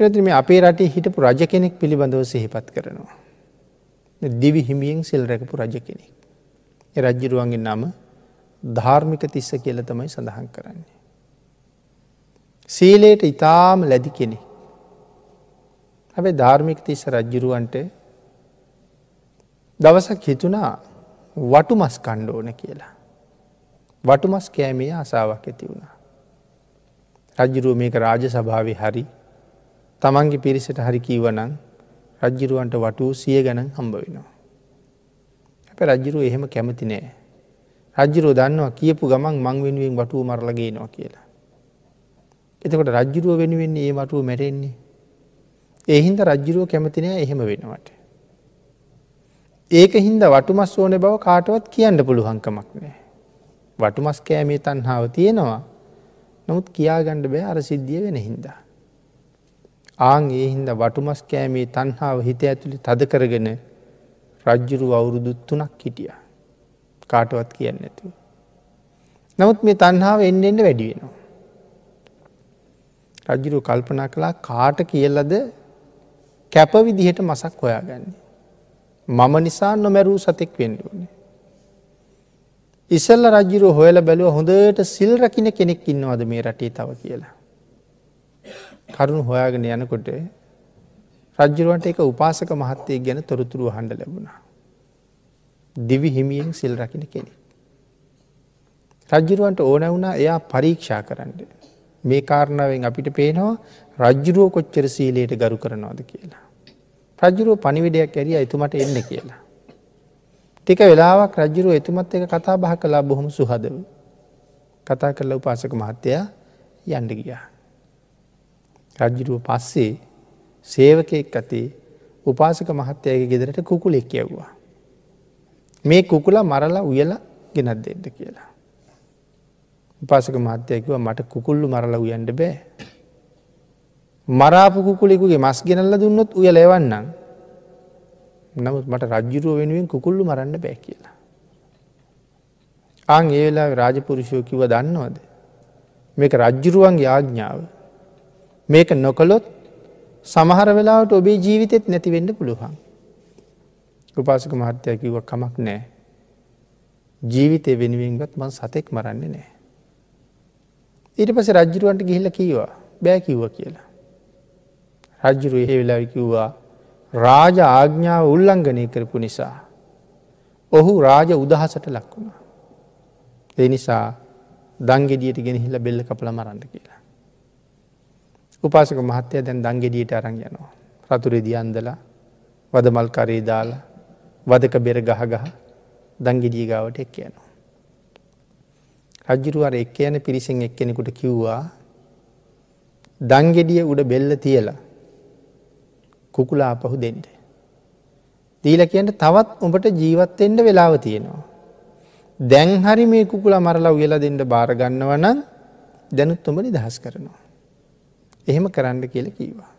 පිනති මේ අපේ රටේ හිටපු රජ කෙනෙක් පිළිබඳව සිහිපත් කරනවා. දිවි හිමියෙන් සිල් රැකපු රජ කෙනෙක්. රජ්ජිරුවන්ගේ නම ධාර්මික තිස්ස කියල තමයි සඳහන් කරන්නේ. සීලයට ඉතාම ලැදි කෙනෙ. හැබැ ධාර්මික තිස්ස රජ්ජිරුවන්ට දවසක් හිතුනා වටු මස් කණ්ඩෝන කියලා. වටු මස් කෑමේ අසාාවක් ඇති වුණා. රජ්ජුරුව මේක රාජ සභාව හරි තමන්ගේ පිරිසට හරි කීවනං රජ්ජිරුවන්ට වටූ සිය ගැන හම්බ වෙනවා. අප රජ්ජිරුව එහෙම කැමති නෑ. රජ්ජිරෝ දන්නවා කියපු ගමන් මං වෙනුවෙන් වටුව මරලගේ නවා කියලා. එතකොට රජ්ජිරුව වෙනුවෙන්නේ ඒ වටුව මැරෙන්නේ. එහින්ද රජ්ජිරුව කැමතිනෑ එහෙම වෙනවට. ඒක හින්ද වටුමස් ඕන බව කාටවත් කියන්න පුළුවන්කමක් නෑ. වටුමස් කෑමේ තන්හාාව තියෙනවා නමුත් කියාගණ්ඩ බෑ අර සිද්ධිය වෙන හින්දා. ආං ඒ හින්ද වටුමස් කෑමේ තන්හාාව හිත ඇතුළි තද කරගෙන රජ්ජුරු අවුරුදුත් තුනක් හිටිය. කාටවත් කියන්න ඇතුව. නමුත් මේ තන්හාාව එන්න එන්න වැඩි වෙනවා. රජ්ජුරු කල්පනා කලා කාට කියල්ලද කැපවිදිහට මසක් හොයාගන්නේ. මම නිසා නොමැරූ සතෙක් වෙන්ඩුවනේ. ඉසල්ල රජ්ජිරු හොයල බැලුව හොඳට සිල් රකින කෙනෙක් ඉන්නවද මේ රටේ තව කියලා. කරුණු හොයාගෙන යනකොට රජ්ජරුවන්ට එක උපාසක මහත්තය ගැන තොරතුරු හඬ ලැබුණා. දිවි හිමියෙන් සිල් රකින කෙනෙ. රජ්ජරුවන්ට ඕන වුණා එයා පරීක්ෂා කරන්න. මේ කාරණාවෙන් අපිට පේනවා රජ්ජුරුව කොච්චර සීලයට ගරු කරනවාද කියලා. රජ්ජුරුව පනිවිඩයක් ඇරිය එතුමට එන්න කියලා. ටික වෙලාවක් රජ්ජුරුව එතුමත් එක කතා බහ කලා බොහොම සුහදව. කතා කරලා උපාසක මහත්තයා යන්ඩ ගියා. රජ්ජුරුව පස්සේ සේවකෙක් අතේ උපාසක මහත්තයගේ ගෙදරට කුකුලෙක් යව්වා. මේ කුකුලා මරලා උයලා ගෙනත් දෙන්න කියලා. උපාසක මහත්තයකිව මට කුකුල්ලු මරලා උයන්ට බෑ. මරාපු කුකුලෙකුගේ මස් ගෙනල්ල දුන්නොත් උයල එවන්නම්. නමුත් මට රජ්ජුරුව වෙනුවෙන් කුකුල්ලු මරන්න බෑ කියලා. අං ඒ වෙලා රාජපුරුෂයෝ කිව දන්නවද. මේක රජ්ජුරුවන්ගේ ආඥාව. මේක නොකළොත් සමහර වෙලාවට ඔබේ ජීවිතෙත් නැතිවෙන්න පුළුවන්. උපාසක මහත්තය කිව කමක් නෑ. ජීවිතය වෙනුවෙන්ගත් මන් සතෙක් මරන්නේ නෑ. ඊට පස රජ්ජරුවන්ට ගිහිල්ල කීවා බෑ කිව්ව කියලා. රජ්ජුරු එහෙ වෙලා කිව්වා රාජ ආග්ඥාව උල්ලංඝනය කරපු නිසා. ඔහු රාජ උදහසට ලක් වුණා. ඒ නිසා දංගෙඩියට ගෙනහිල්ල බෙල්ල කපල මරන්න කියලා. උපාසක මහත්තය දැන් දංගෙඩියට අරං යනවා. රතුරෙදි අන්දලා වදමල් කරේ දාලා වදක බෙර ගහ ගහ දංගෙඩිය ගාවට එක් යනවා. රජ්ජුරුවර එක් යන පිරිසිෙන් එක්කෙනෙකුට කිව්වා දංගෙඩිය උඩ බෙල්ල තියලා කුකුලා අපහු දෙන්ට. දීල කියන්න තවත් උඹට ජීවත්තෙන්ට වෙලාව තියෙනවා. දැන් හරි මේ කුකුලා මරලා උයලා දෙන්න භාරගන්නවනන් දැනුත් උඹනි දහස් කරනවා. එහෙම කරන්න කියල කීවා.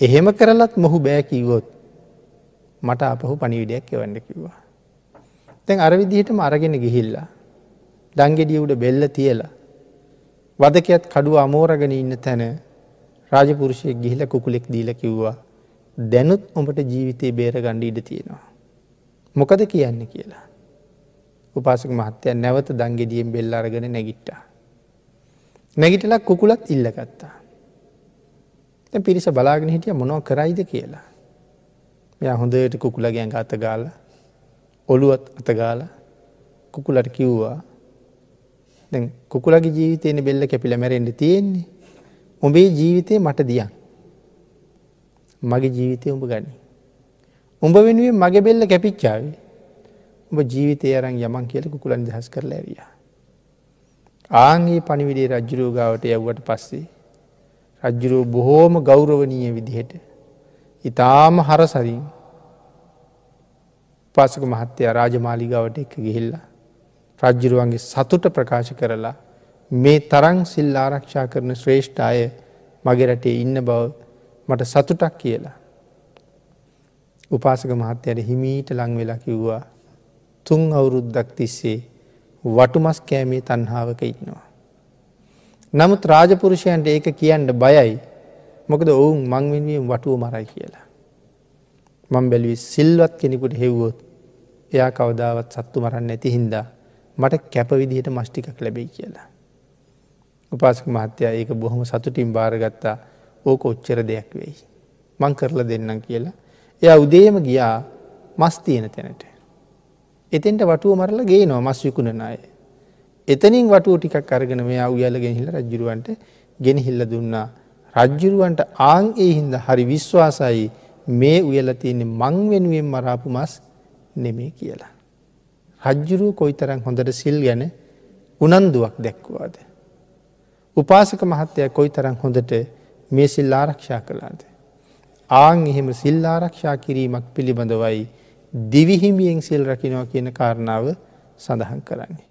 එහෙම කරලත් මොහු බෑ කීවොත් මට අපහු පනිවිඩයක් එවන්න කිව්වා. තැන් අරවිදිහටම අරගෙන ගිහිල්ලා. දංගෙඩිය උඩ බෙල්ල තියලා. වදකයත් කඩුව අමෝරගෙන ඉන්න තැන රාජපුරුෂයක් ගිහිල කුකුලෙක් දීල කිව්වා. දැනුත් ඔඹට ජීවිතය බේර ගණ්ඩ ඉඩ තියෙනවා. මොකද කියන්න කියලා. උපාසක මහත්තය නැවත දංගෙඩියෙන් බෙල්ල අරගෙන නැගිට්ටා. නැගිටලක් කුකුලත් ඉල්ලගත්තා. පිරිස බලාගෙන හිටිය මොනව කරයිද කියලා. මෙය හොඳට කුකුලගැන් අතගාල ඔළුවත් අතගාල කුකුලට කිව්වා කුකුලගේ ජීවිතයන බෙල්ල කැපිල මැරෙන්ට තියෙන්නේ උඹේ ජීවිතය මට දියන් මගේ ජීවිතය උඹ ගනි. උඹ වෙනුවෙන් මගේ බෙල්ල කැපිච්චාවේ උඹ ජීවිතය අරන් යමන් කියල කුකුලන් දහස් කරලා ඇරිය. ආන්ගේ පනිවිඩේ රජ්ජුරෝගාවට යව්වට පස්සේ රජ්ජුරුව බොහෝම ගෞරවනීය විදිහට ඉතාම හරසරින් පාසක මහත්තය රාජමාලිගාවට එක ගිහිල්ලා රජ්ජිරුවන්ගේ සතුට ප්‍රකාශ කරලා මේ තරං සිල් ආරක්ෂා කරන ශ්‍රේෂ්ඨ අය මගේ රටේ ඉන්න බව මට සතුටක් කියලා. උපාසක මහත්තයට හිමීට ලං වෙලා කිව්වා තුන් අවුරුද්දක් තිස්සේ වටුමස් කෑමේ තන්හාාවක ඉන්නවා. නමුත් රාජපුරුෂයන්ට ඒක කියන්න බයයි මොකද ඔවුන් මංවෙන්වීම වටුව මරයි කියලා. මං බැලුවේ සිල්වත් කෙනෙකුට හෙව්වොත් එයා කවදාවත් සත්තු මරන්න ඇති හින්දා මට කැප විදිහට මෂ්ටිකක් ලැබෙයි කියලා. උපාසක මහත්තයා ඒක බොහොම සතුටින් භාරගත්තා ඕක ඔච්චර දෙයක් වෙයි. මං කරලා දෙන්නම් කියලා. එයා උදේම ගියා මස් තියෙන තැනට. එතෙන්ට වටුව මරල ගේ නො මස් විකුණන අය. එතනින් වටුව ටිකක් අරගෙන මෙයා උයල ගෙනහිල්ල රජ්ජුරුවන්ට ගෙනහිල්ල දුන්නා. රජ්ජුරුවන්ට ආං ඒ හින්ද හරි විශ්වාසයි මේ උයල තියන්නේ මං වෙනුවෙන් මරාපු මස් නෙමේ කියලා. රජ්ජුරුව කොයි තරම් හොඳට සිල් ගැන උනන්දුවක් දැක්වාද. උපාසක මහත්තය කොයි තරම් හොඳට මේ සිල් ආරක්ෂා කළාද. ආං එහෙම සිල් ආරක්ෂා කිරීමක් පිළිබඳවයි දිවිහිමියෙන් සිල් රකිනවා කියන කාරණාව සඳහන් කරන්නේ.